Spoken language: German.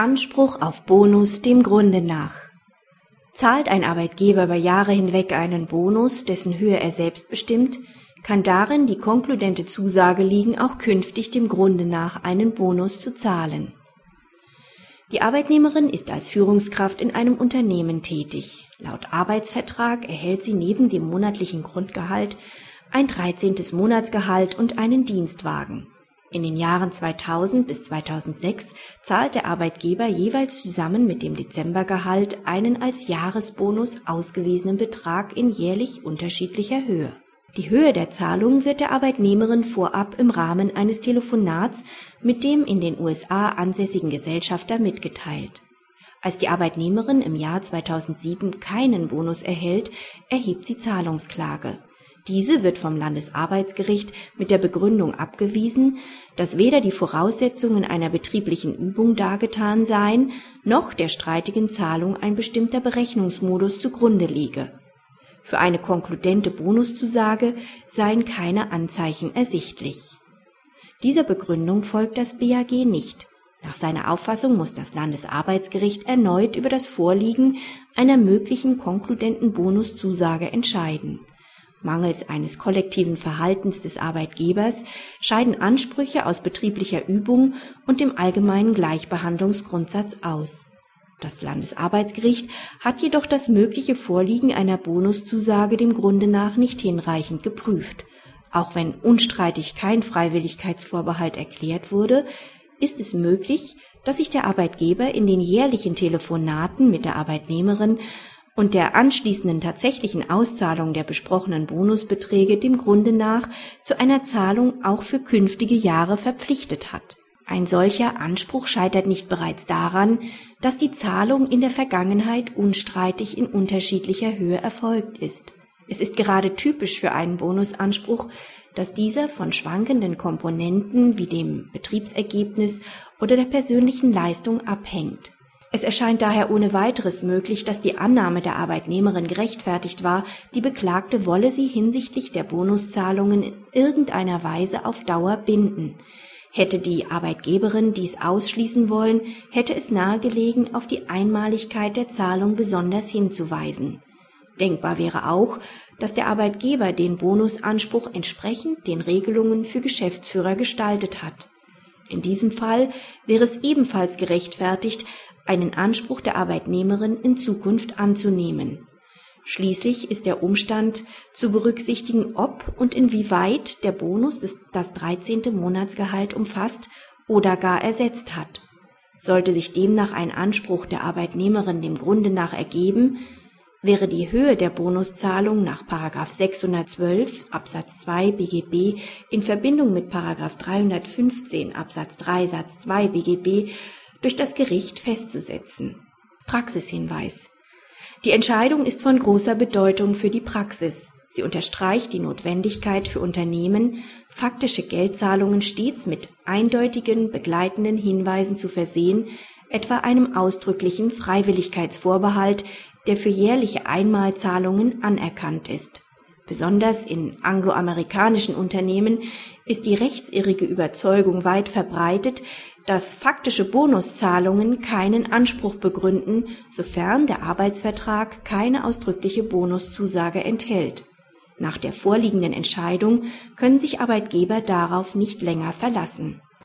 Anspruch auf Bonus dem Grunde nach. Zahlt ein Arbeitgeber über Jahre hinweg einen Bonus, dessen Höhe er selbst bestimmt, kann darin die konkludente Zusage liegen, auch künftig dem Grunde nach einen Bonus zu zahlen. Die Arbeitnehmerin ist als Führungskraft in einem Unternehmen tätig. Laut Arbeitsvertrag erhält sie neben dem monatlichen Grundgehalt ein 13. Monatsgehalt und einen Dienstwagen. In den Jahren 2000 bis 2006 zahlt der Arbeitgeber jeweils zusammen mit dem Dezembergehalt einen als Jahresbonus ausgewiesenen Betrag in jährlich unterschiedlicher Höhe. Die Höhe der Zahlung wird der Arbeitnehmerin vorab im Rahmen eines Telefonats mit dem in den USA ansässigen Gesellschafter mitgeteilt. Als die Arbeitnehmerin im Jahr 2007 keinen Bonus erhält, erhebt sie Zahlungsklage. Diese wird vom Landesarbeitsgericht mit der Begründung abgewiesen, dass weder die Voraussetzungen einer betrieblichen Übung dargetan seien, noch der streitigen Zahlung ein bestimmter Berechnungsmodus zugrunde liege. Für eine konkludente Bonuszusage seien keine Anzeichen ersichtlich. Dieser Begründung folgt das BAG nicht. Nach seiner Auffassung muss das Landesarbeitsgericht erneut über das Vorliegen einer möglichen konkludenten Bonuszusage entscheiden. Mangels eines kollektiven Verhaltens des Arbeitgebers scheiden Ansprüche aus betrieblicher Übung und dem allgemeinen Gleichbehandlungsgrundsatz aus. Das Landesarbeitsgericht hat jedoch das mögliche Vorliegen einer Bonuszusage dem Grunde nach nicht hinreichend geprüft. Auch wenn unstreitig kein Freiwilligkeitsvorbehalt erklärt wurde, ist es möglich, dass sich der Arbeitgeber in den jährlichen Telefonaten mit der Arbeitnehmerin und der anschließenden tatsächlichen Auszahlung der besprochenen Bonusbeträge dem Grunde nach zu einer Zahlung auch für künftige Jahre verpflichtet hat. Ein solcher Anspruch scheitert nicht bereits daran, dass die Zahlung in der Vergangenheit unstreitig in unterschiedlicher Höhe erfolgt ist. Es ist gerade typisch für einen Bonusanspruch, dass dieser von schwankenden Komponenten wie dem Betriebsergebnis oder der persönlichen Leistung abhängt. Es erscheint daher ohne weiteres möglich, dass die Annahme der Arbeitnehmerin gerechtfertigt war, die Beklagte wolle sie hinsichtlich der Bonuszahlungen in irgendeiner Weise auf Dauer binden. Hätte die Arbeitgeberin dies ausschließen wollen, hätte es nahegelegen, auf die Einmaligkeit der Zahlung besonders hinzuweisen. Denkbar wäre auch, dass der Arbeitgeber den Bonusanspruch entsprechend den Regelungen für Geschäftsführer gestaltet hat. In diesem Fall wäre es ebenfalls gerechtfertigt, einen Anspruch der Arbeitnehmerin in Zukunft anzunehmen. Schließlich ist der Umstand zu berücksichtigen, ob und inwieweit der Bonus das 13. Monatsgehalt umfasst oder gar ersetzt hat. Sollte sich demnach ein Anspruch der Arbeitnehmerin dem Grunde nach ergeben, wäre die Höhe der Bonuszahlung nach 612 Absatz 2 BGB in Verbindung mit 315 Absatz 3 Satz 2 BGB durch das Gericht festzusetzen. Praxishinweis. Die Entscheidung ist von großer Bedeutung für die Praxis. Sie unterstreicht die Notwendigkeit für Unternehmen, faktische Geldzahlungen stets mit eindeutigen begleitenden Hinweisen zu versehen, etwa einem ausdrücklichen Freiwilligkeitsvorbehalt, der für jährliche Einmalzahlungen anerkannt ist. Besonders in angloamerikanischen Unternehmen ist die rechtsirrige Überzeugung weit verbreitet, dass faktische Bonuszahlungen keinen Anspruch begründen, sofern der Arbeitsvertrag keine ausdrückliche Bonuszusage enthält. Nach der vorliegenden Entscheidung können sich Arbeitgeber darauf nicht länger verlassen